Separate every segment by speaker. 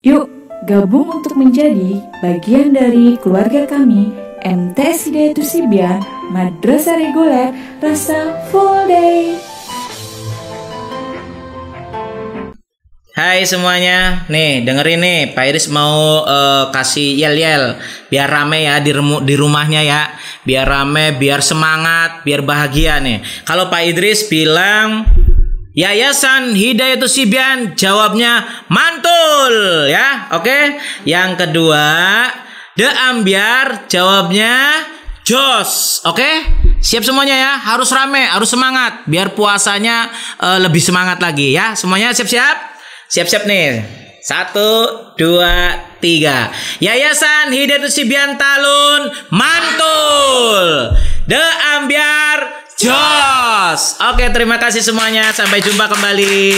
Speaker 1: Yuk, gabung untuk menjadi bagian dari keluarga kami MTSD Tusibian Madrasah Reguler Rasa Full Day.
Speaker 2: Hai semuanya, nih dengerin nih, Pak Iris mau uh, kasih yel-yel biar rame ya di, remu, di rumahnya ya, biar rame, biar semangat, biar bahagia nih. Kalau Pak Idris bilang Yayasan Hidayatul Sibian jawabnya mantul ya. Oke. Yang kedua, The Ambiar jawabnya jos. Oke? Siap semuanya ya. Harus rame, harus semangat biar puasanya uh, lebih semangat lagi ya. Semuanya siap-siap? Siap-siap nih. Satu, dua, tiga. Yayasan Hidayatul Sibian Talun mantul. The Ambiar Jos. Oke, terima kasih semuanya. Sampai jumpa kembali.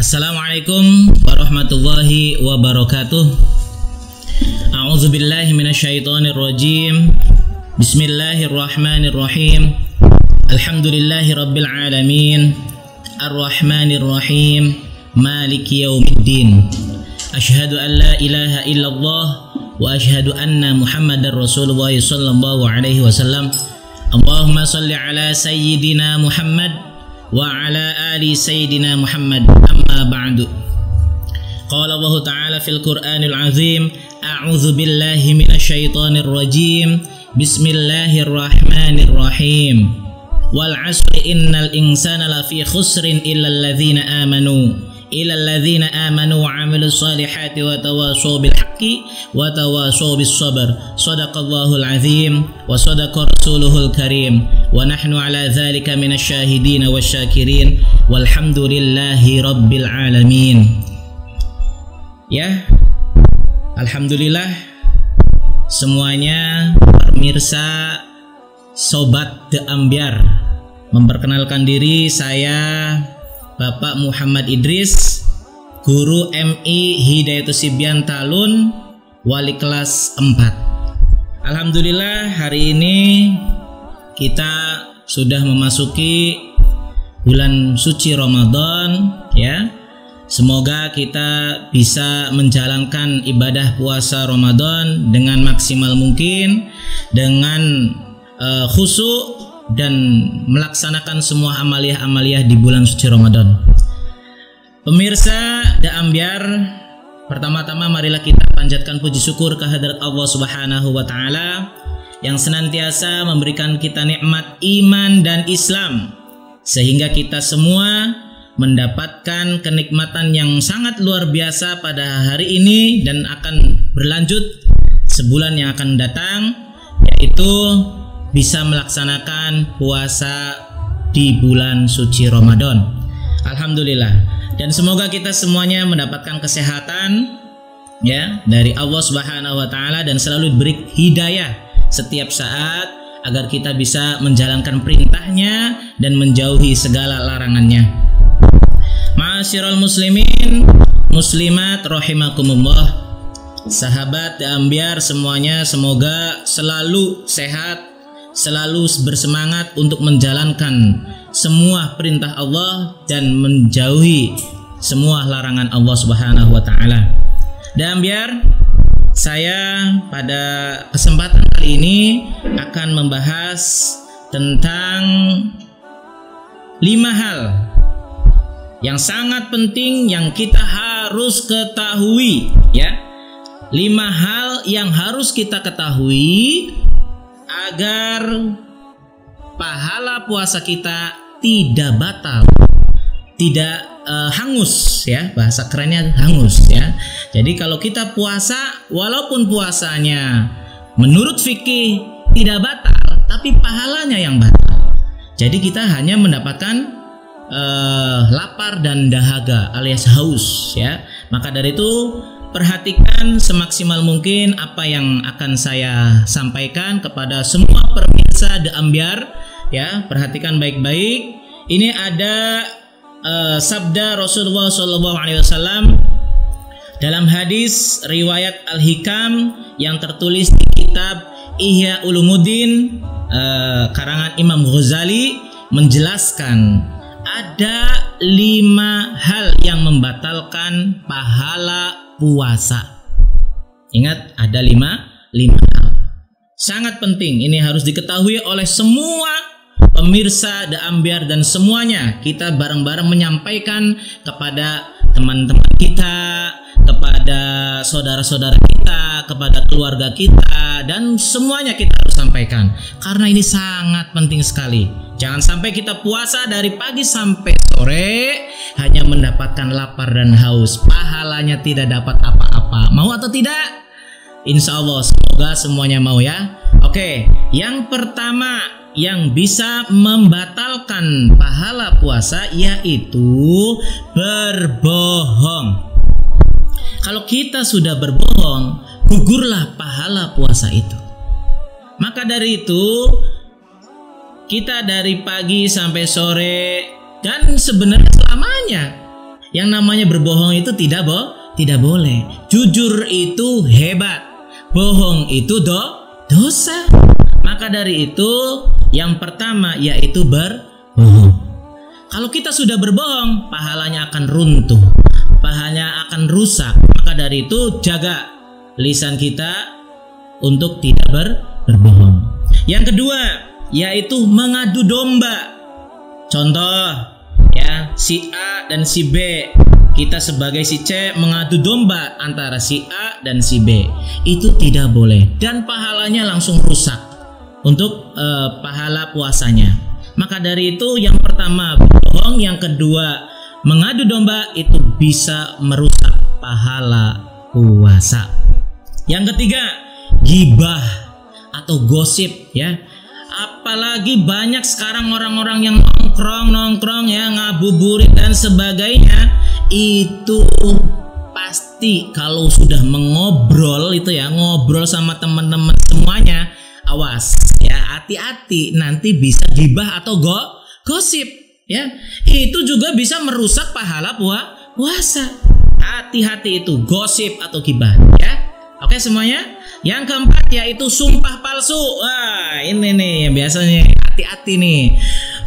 Speaker 2: Assalamualaikum warahmatullahi wabarakatuh. أعوذ بالله من الشيطان الرجيم. بسم الله الرحمن الرحيم. الحمد لله رب العالمين. الرحمن الرحيم. مالك يوم الدين. أشهد أن لا إله إلا الله وأشهد أن محمد رسول الله صلى الله عليه وسلم. اللهم صل على سيدنا محمد وعلى آل سيدنا محمد. أما بعد. قال الله تعالى في القرآن العظيم أعوذ بالله من الشيطان الرجيم. بسم الله الرحمن الرحيم. والعصر إن الإنسان لفي خسر إلا الذين آمنوا. إلى الذين آمنوا وعملوا الصالحات وتواصوا بالحق وتواصوا بالصبر. صدق الله العظيم وصدق رسوله الكريم. ونحن على ذلك من الشاهدين والشاكرين. والحمد لله رب العالمين. Ya. Alhamdulillah semuanya pemirsa Sobat The Ambiar memperkenalkan diri saya Bapak Muhammad Idris Guru MI Hidayatul Sibian Talun Wali kelas 4 Alhamdulillah hari ini kita sudah memasuki bulan suci Ramadan ya Semoga kita bisa menjalankan ibadah puasa Ramadan dengan maksimal mungkin, dengan uh, khusyuk dan melaksanakan semua amaliah-amaliah di bulan suci Ramadan. Pemirsa da ambiar, pertama-tama marilah kita panjatkan puji syukur kehadirat Allah Subhanahu wa taala yang senantiasa memberikan kita nikmat iman dan Islam sehingga kita semua mendapatkan kenikmatan yang sangat luar biasa pada hari ini dan akan berlanjut sebulan yang akan datang yaitu bisa melaksanakan puasa di bulan suci Ramadan. Alhamdulillah. Dan semoga kita semuanya mendapatkan kesehatan ya dari Allah Subhanahu wa taala dan selalu diberi hidayah setiap saat agar kita bisa menjalankan perintahnya dan menjauhi segala larangannya. Ma'asyiral muslimin, muslimat rahimakumullah. Sahabat ambiar semuanya semoga selalu sehat, selalu bersemangat untuk menjalankan semua perintah Allah dan menjauhi semua larangan Allah Subhanahu wa taala. Dan biar saya pada kesempatan kali ini akan membahas tentang lima hal yang sangat penting yang kita harus ketahui ya. Lima hal yang harus kita ketahui agar pahala puasa kita tidak batal tidak uh, hangus ya. Bahasa kerennya hangus ya. Jadi kalau kita puasa walaupun puasanya menurut fikih tidak batal tapi pahalanya yang batal. Jadi kita hanya mendapatkan uh, lapar dan dahaga alias haus ya. Maka dari itu perhatikan semaksimal mungkin apa yang akan saya sampaikan kepada semua pemirsa The Ambiar ya. Perhatikan baik-baik. Ini ada uh, sabda Rasulullah Shallallahu Alaihi Wasallam dalam hadis riwayat Al-Hikam yang tertulis di kitab Ihya Ulumuddin uh, karangan Imam Ghazali menjelaskan ada lima hal yang membatalkan pahala puasa. Ingat ada lima lima hal. Sangat penting ini harus diketahui oleh semua pemirsa The Ambiar dan semuanya kita bareng-bareng menyampaikan kepada teman-teman kita, kepada saudara-saudara kita, kepada keluarga kita dan semuanya kita harus sampaikan karena ini sangat penting sekali. Jangan sampai kita puasa dari pagi sampai sore hanya mendapatkan lapar dan haus, pahalanya tidak dapat apa-apa. Mau atau tidak? Insya Allah semoga semuanya mau ya. Oke, yang pertama yang bisa membatalkan pahala puasa yaitu berbohong. Kalau kita sudah berbohong, gugurlah pahala puasa itu. Maka dari itu, kita dari pagi sampai sore dan sebenarnya selamanya yang namanya berbohong itu tidak boh, tidak boleh. Jujur itu hebat, bohong itu do dosa. Maka dari itu yang pertama yaitu berbohong. Kalau kita sudah berbohong, pahalanya akan runtuh, pahalanya akan rusak. Maka dari itu jaga lisan kita untuk tidak ber berbohong. Yang kedua yaitu mengadu domba. Contoh ya si A dan si B kita sebagai si C mengadu domba antara si A dan si B itu tidak boleh dan pahalanya langsung rusak untuk uh, pahala puasanya. Maka dari itu yang pertama bohong, yang kedua mengadu domba itu bisa merusak pahala puasa. Yang ketiga gibah atau gosip ya. Apalagi banyak sekarang orang-orang yang nongkrong nongkrong ya ngabuburit dan sebagainya. Itu pasti kalau sudah mengobrol itu ya ngobrol sama teman-teman semuanya awas ya hati-hati. Nanti bisa gibah atau go gosip ya. Itu juga bisa merusak pahala puasa. Hati-hati itu gosip atau gibah ya. Oke semuanya yang keempat yaitu sumpah palsu wah ini nih biasanya hati-hati nih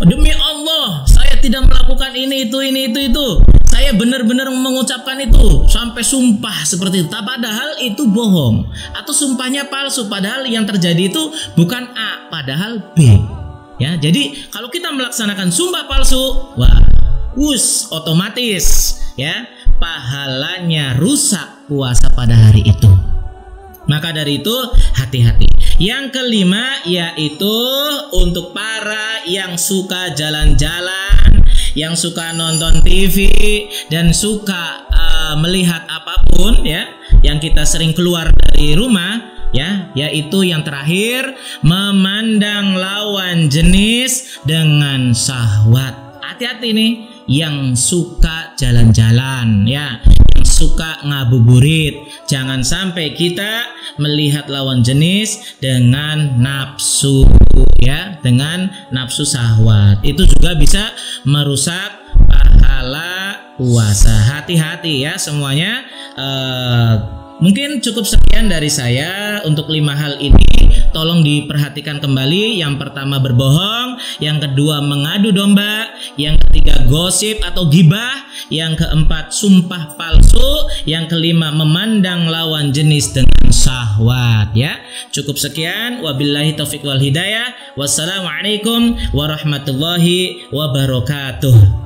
Speaker 2: demi Allah saya tidak melakukan ini itu ini itu itu saya benar-benar mengucapkan itu sampai sumpah seperti itu. Padahal itu bohong atau sumpahnya palsu. Padahal yang terjadi itu bukan A, padahal B. Ya, jadi kalau kita melaksanakan sumpah palsu, wah, us otomatis ya pahalanya rusak puasa pada hari itu. Maka dari itu hati-hati. Yang kelima yaitu untuk para yang suka jalan-jalan yang suka nonton TV dan suka uh, melihat apa pun ya yang kita sering keluar dari rumah ya yaitu yang terakhir memandang lawan jenis dengan syahwat hati-hati nih yang suka jalan-jalan ya suka ngabuburit. Jangan sampai kita melihat lawan jenis dengan nafsu ya dengan nafsu sahwat. Itu juga bisa merusak pahala puasa. Hati-hati ya semuanya uh, mungkin cukup sekian dari saya untuk lima hal ini tolong diperhatikan kembali yang pertama berbohong yang kedua mengadu domba yang ketiga gosip atau gibah yang keempat sumpah palsu yang kelima memandang lawan jenis dengan syahwat ya. Cukup sekian wabillahi taufik wal hidayah. Wassalamualaikum warahmatullahi wabarakatuh.